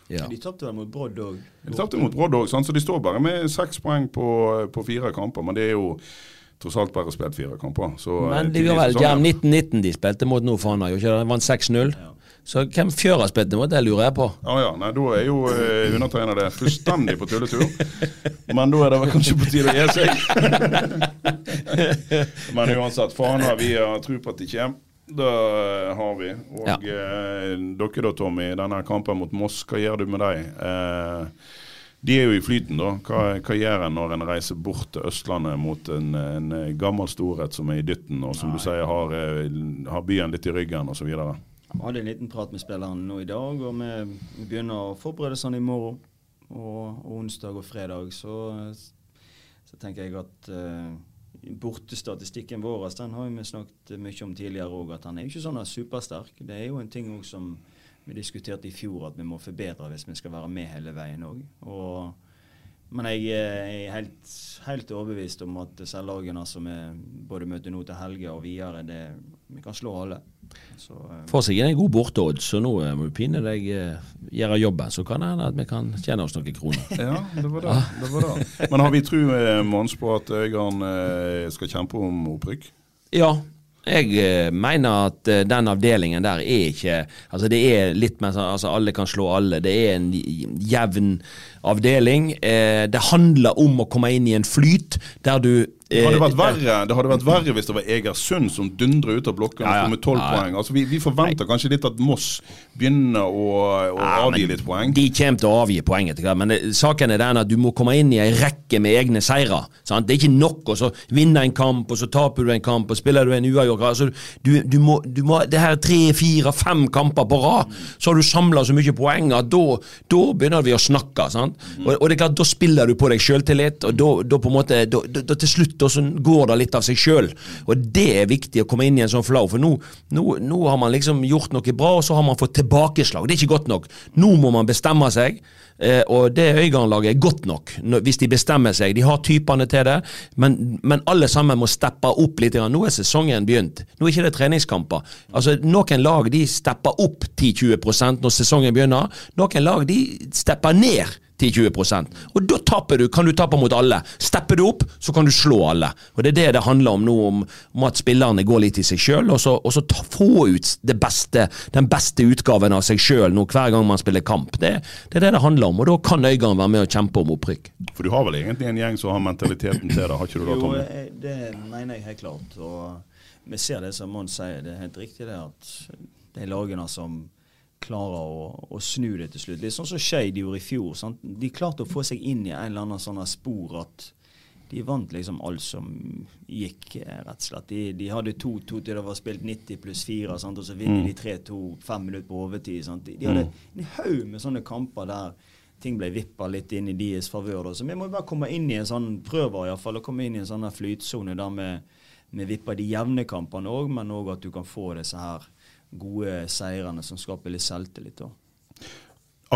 Ja. De tapte vel mot Brodd òg. De tapte mot Brodd òg, så de står bare med seks poeng på, på fire kamper. Men det er jo tross alt bare spilt fire kamper. Så, eh, Men de var vel jevn 19-19 de spilte mot nå, Fana. gjorde ikke det? De vant 6-0. Så hvem Fjøra spilte mot, det lurer jeg på. Ja ja, nei, da er jo uh, undertegnede fullstendig på tulletur. Men da er det vel kanskje på tide å gi seg. Men uansett, vi har tro på at de kommer. Det eh, har vi. Og Ja. eh, dere da, Tommy, denne kampen mot Moss, hva gjør du med dem? Eh, de er jo i flyten, da. Hva, hva gjør en når en reiser bort til Østlandet mot en, en gammel storhet som er i dytten, og som du sier har, eh, har byen litt i ryggen, osv.? Vi hadde en liten prat med spilleren nå i dag, og vi begynner å forberede sånn i morgen. Og, og onsdag og fredag. Så, så tenker jeg at uh, bortestatistikken vår den har vi snakket mye om tidligere òg, at han er jo ikke sånn supersterk. Det er jo en ting òg som vi diskuterte i fjor, at vi må forbedre hvis vi skal være med hele veien òg. Men jeg eh, er helt, helt overbevist om at selvlagene lagene som vi både møter nå til helga og videre, det, vi kan slå alle. Så, eh, Får seg en god borteodds, så nå eh, må du pine deg gjøre jobben. Så kan det hende at vi kan tjene oss noen kroner. Ja, det var det. det, var det. Men har vi tro, eh, Mons, på at Øygarden eh, skal kjempe om opprykk? Ja, jeg eh, mener at eh, den avdelingen der er ikke Altså det er litt mer sånn altså alle kan slå alle. Det er en jevn avdeling. Eh, det handler om å komme inn i en flyt der du Det hadde, vært eh, verre, det hadde vært verre hvis det var Egersund som dundrer ut av blokkene Ja, ja. med tolv Ja, poeng. Altså, vi, vi forventer kanskje litt at Moss begynner å, å avgi litt poeng. De kommer til å avgi poeng etter hvert, men det, saken er den at du må komme inn i en rekke med egne seire. Sant? Det er ikke nok å så vinne en kamp, og så taper du en kamp, og spiller du en uavgjort altså, du, du, må, du må Det her er tre, fire, fem kamper på rad, så har du samla så mye poeng at da, da begynner vi å snakke. Sant? Og, og det er klart, da spiller du på deg sjøltillit, og da, da på en måte da, da til slutt da, så går det litt av seg sjøl. Og det er viktig å komme inn i en sånn flow, for nå, nå, nå har man liksom gjort noe bra, og så har man fått tilbakeslag. Det er ikke godt nok. Nå må man bestemme seg. Eh, og det Øygarden-laget er godt nok hvis de bestemmer seg. De har typene til det, men, men alle sammen må steppe opp litt. Nå er sesongen begynt. Nå er ikke det treningskamper. Altså, Noen lag de stepper opp 10-20% når sesongen begynner. Noen lag de stepper ned 10-20% Og da taper du, kan du tape mot alle. Stepper du opp, så kan du slå alle. Og Det er det det handler om nå, om, om at spillerne går litt i seg sjøl, og så, og så ta, få ut beste, den beste utgaven av seg sjøl hver gang man spiller kamp. Det, det er det det handler om, og da kan Øygarden være med og kjempe om opprykk. For du har vel egentlig en gjeng som har mentaliteten til det, har ikke du da, Tommy? Jo, det mener jeg helt klart. Og vi ser det som Mons sier, det er helt riktig det at de lagene som klarer å, å snu det til slutt. Litt sånn som Skeid gjorde i fjor. Sant? De klarte å få seg inn i en eller annen sånn spor at de vant liksom alt som gikk, eh, rett og slett. De, de hadde 2-2 til det var spilt 90 pluss 4, sant? og så vinner de 3-2 fem minutter på overtid. Sant? De, de hadde en haug med sånne kamper der ting ble vippa litt inn i deres favør. Så vi må bare komme inn i en sånn prøver i hvert fall, å komme inn i en sånn flytsone der vi, vi vipper de jevne kampene òg, men òg at du kan få disse her gode seirene som skaper litt selvtillit.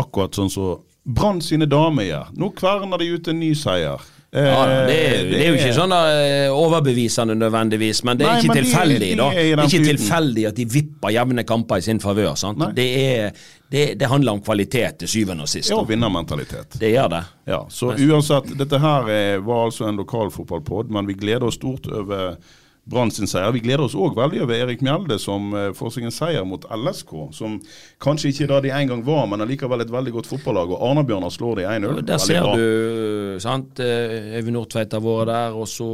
Akkurat sånn som Brann sine damer gjør. Nå kverner de ut en ny seier. Eh, Ja, det, er, det er jo ikke sånn eh, overbevisende nødvendigvis, men det er Nei, ikke tilfeldig. da. Det er ikke tilfeldig at de vipper jevne kamper i sin favør. sant? Det, det, det handler om kvalitet til syvende og sist. Ja, da. vinnermentalitet. Det gjør det. Ja, så uansett, dette her eh, var altså en lokalfotballpod, men vi gleder oss stort over Brann sin seier. Vi gleder oss òg veldig over Erik Mjelde, som eh, får seg en seier mot LSK. Som kanskje ikke da de en gang var, men allikevel et veldig godt fotballag. Og Arna-Bjørnar slår de 1-0. Og Der ser bra. du sant, eh, Øyvind Nordtveit har vært der, og så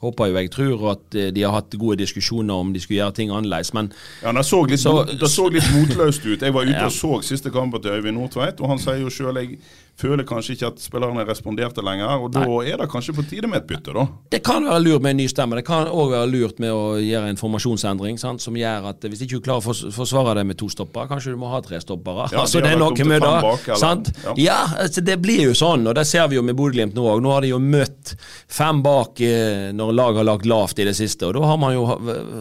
håper jo jeg tror at eh, de har hatt gode diskusjoner om de skulle gjøre ting annerledes, men Ja, Det så litt, Så- det så litt motløst ut. Jeg var ute Ja. og så siste kampen til Øyvind Nordtveit, og han sier jo sjøl jeg føler kanskje ikke at spillerne responderte lenger. Og da er det kanskje på tide med et bytte, da. Det kan være lurt med en ny stemme. Det kan òg være lurt med å gjøre en formasjonsendring sant, som gjør at hvis ikke du klarer å forsvare det med to stopper, kanskje du må ha tre stoppere. Ja, altså, det er noe med det. bak, sant? ja. Ja, altså, det blir jo sånn, og det ser vi jo med Bodø-Glimt nå òg. Nå har de jo møtt fem bak eh, når lag har lagt lavt i det siste, og da har man jo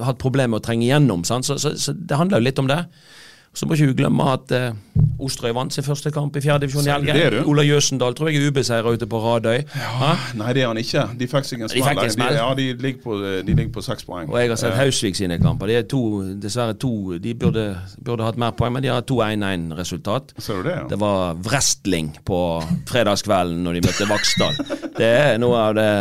hatt problemer med å trenge igjennom. Sant? Så, så, så det handler jo litt om det. Så må ikke hun glemme at eh, Osterøy vant sin første kamp i fjerdedivisjon i Sier du det, helgen. Ola Jøsendal tror jeg er ubeseira ute på Radøy. Hæ? Nei, det er han ikke. De fikk seg en smell. De, ja, de ligger på, de ligger på seks poeng. Og jeg har sett Eh, Hausvik sine kamper. De er to, dessverre to De burde, burde hatt mer poeng, men de har to 1-1-resultat. Ser du det, ja? Det var wrestling på fredagskvelden når de møtte Vaksdal. Det er noe av det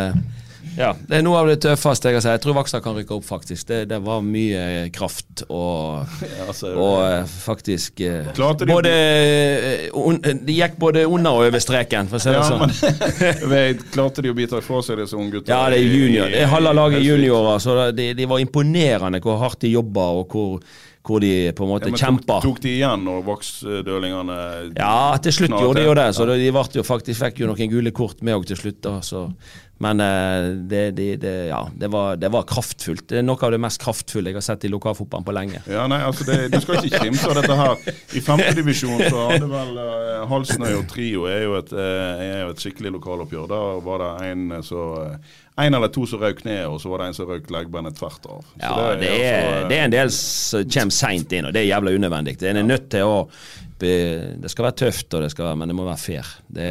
ja, det er noe av det tøffeste jeg har sett. Jeg tror Vaksdal kan rykke opp, faktisk. Det, det var mye kraft og, Ja, og eh, faktisk eh, Klarte de- både, eh, un, De gikk både under og over streken, for å si det Ja, sånn. men vet, Klarte de å bite fra seg disse unggutta? Ja, det er junior. Det er halve laget juniorer, så de, de var imponerende hvor hardt de jobba, og hvor, hvor de på en måte Ja, men kjempa. tok, tok de igjen når voksdølingene Ja, til slutt gjorde de jo det, så Ja. de jo faktisk fikk jo noen gule kort med òg til slutt. da, så men eh, det, det, det, ja, det, var, det var kraftfullt. Det er noe av det mest kraftfulle jeg har sett i lokalfotballen på lenge. Ja, nei, altså det, Du skal ikke kimse av dette her. I femtedivisjon så hadde vel uh, Halsnøy og Trio er jo et, eh, er jo et skikkelig lokaloppgjør. Da var det en så eh, en eller to som røk ned, og så var det en som røk leggbenet tvert av. Så Ja, det er, altså, det er en del som kommer seint inn, og det er jævla unødvendig. En er nødt til å be- Det skal være tøft, det skal men det må være fair. Det,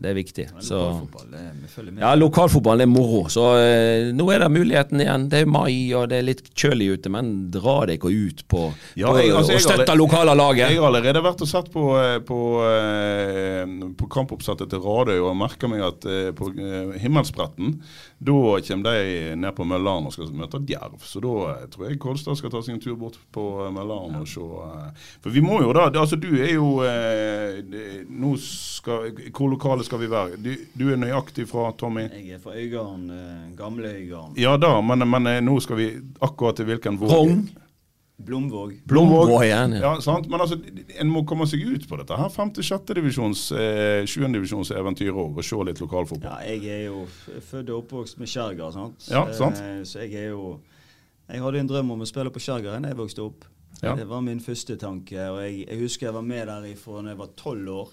det er viktig. Så Lokalfotball, det. Ja, lokalfotballen er moro. Så eh, nå er det muligheten igjen. Det er mai, og det er litt kjølig ute, men dra dere ut på, Ja, jeg- altså, og støtte lokale laget. Jeg har allerede vært og sett på, eh, på, eh, på kampoppsettet til Radøy og merker meg at eh, på Himmelsbretten da kommer de ned på Møllaren og skal møte Djerv. Så da tror jeg Kolstad skal ta seg en tur bort på eh, Møllaren og se. eh, For vi må jo da Altså du er jo eh, Nå skal Hvor lokale skal vi være? Du, du er nøyaktig fra Tommy? Jeg er fra Øygarden, gamle Øygarden. Ja da, men, men nå skal vi akkurat til hvilken våg? Rogn. Blomvåg. Blomvåg. Blomvåg igjen, ja. Ja, sant? Men altså, en må komme seg ut på dette her. Femte-sjette divisjons, eh, sjuendedivisjonseventyr òg, og se litt lokalfotball. Ja, jeg er jo født og oppvokst med Skjærgard, sant. Ja, sant. Eh, Så jeg er jo Jeg hadde en drøm om å spille på Skjærgard da jeg vokste opp. Ja. Det var min første tanke. Og jeg, jeg husker jeg var med der fra da jeg var tolv år.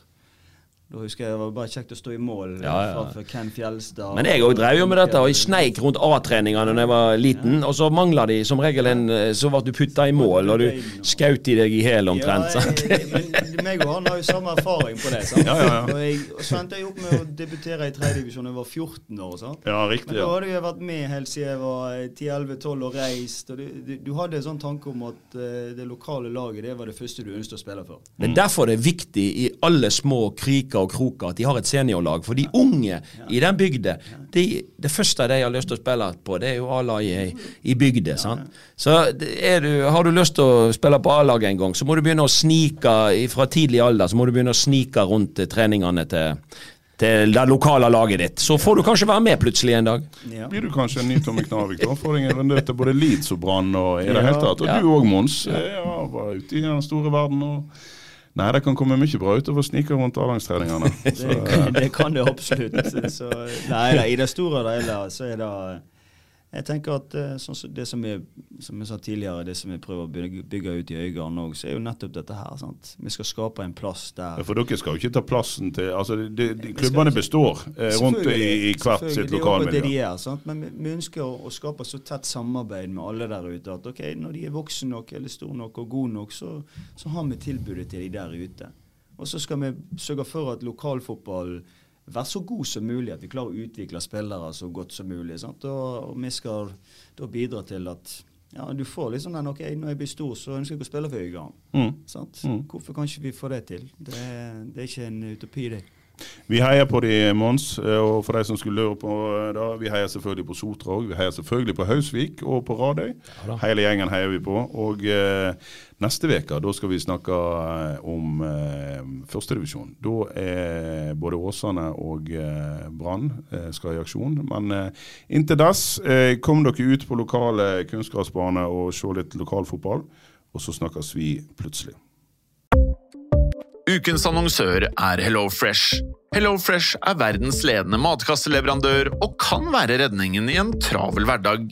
Da husker jeg det var bare kjekt å stå i mål Ja, ja. framfor Ken Fjelstad. Men jeg òg drev jo med dette, og jeg sneik rundt A-treningene da jeg var liten. Og så mangla de som regel en eh, Så ble du putta i mål, og du skjøt i deg i hæl omtrent. Ja, jeg, men meg og han har jo samme erfaring på det. sant? Ja, ja, ja. Og, jeg, og så endte jeg opp med å debutere i tredjedivisjon da jeg var 14 år. sant? Ja, Men da hadde jeg vært med helt siden jeg var eh, 10-11-12 og reist. og du, du, du hadde en sånn tanke om at eh, det lokale laget det var det første du ønsket å spille for. Det er derfor det er viktig i alle små kriker og kroker at de har et seniorlag. For de unge i den bygda, de, det første de har lyst til å spille på, det er jo A-laget i, i bygda. sant? Så er du, har du lyst til å spille på A-laget en gang, så må du begynne å snike fra tidlig alder så må du begynne å snike rundt eh, treningene til, til det lokale laget ditt. Så får du kanskje være med plutselig en dag. Ja. Blir du kanskje en ny Tommy Knavik da? Får deg en runde til både Leeds og Brann og i det Ja, hele tatt. Og ja. du òg, Mons. Eh, Ja, var ute i den store verden og Nei, det kan komme mye bra utover snike rundt A-lagstreningene. Det, det kan det absolutt. Så, nei, da, I det store og hele så er det Jeg tenker at eh, sånn det som, vi som jeg sa tidligere, det som vi prøver å bygge, bygge ut i Øygarden òg, så er jo nettopp dette her. sant? Vi skal skape en plass der For dere skal jo ikke ta plassen til altså, de, de, Klubbene består eh, rundt i, i hvert sitt sitt Det det de er, sant? Men vi, vi ønsker å, å skape så tett samarbeid med alle der ute at ok, når de er voksne nok eller store nok og gode nok, så, så har vi tilbudet til de der ute. Og så skal vi sørge for at lokalfotball være så god som mulig, at vi klarer å utvikle spillere så godt som mulig. Sant? Og, og vi skal da bidra til at ja, du får liksom den ok, når jeg blir stor, så ønsker jeg å spille for Øygarden. Mm. Sant? Mm. Hvorfor kan ikke vi få det til? Det, er- det er ikke en utopi, det. Vi heier på de, Mons. Og for de som skulle lure på eh, da, vi heier selvfølgelig på Sotra òg. Vi heier selvfølgelig på Hausvik og på Radøy. Hele gjengen heier vi på. Og eh, neste uke skal vi snakke eh, om eh, førstedivisjon. Da er både Åsane og eh, Brann eh, skal i aksjon. Men eh, inntil dess, eh, kom dere ut på lokale kunstgressbaner og se litt lokalfotball. Og så snakkes vi plutselig. Ukens annonsør er HelloFresh. HelloFresh er verdens ledende matkasseleverandør og kan være redningen i en travel hverdag.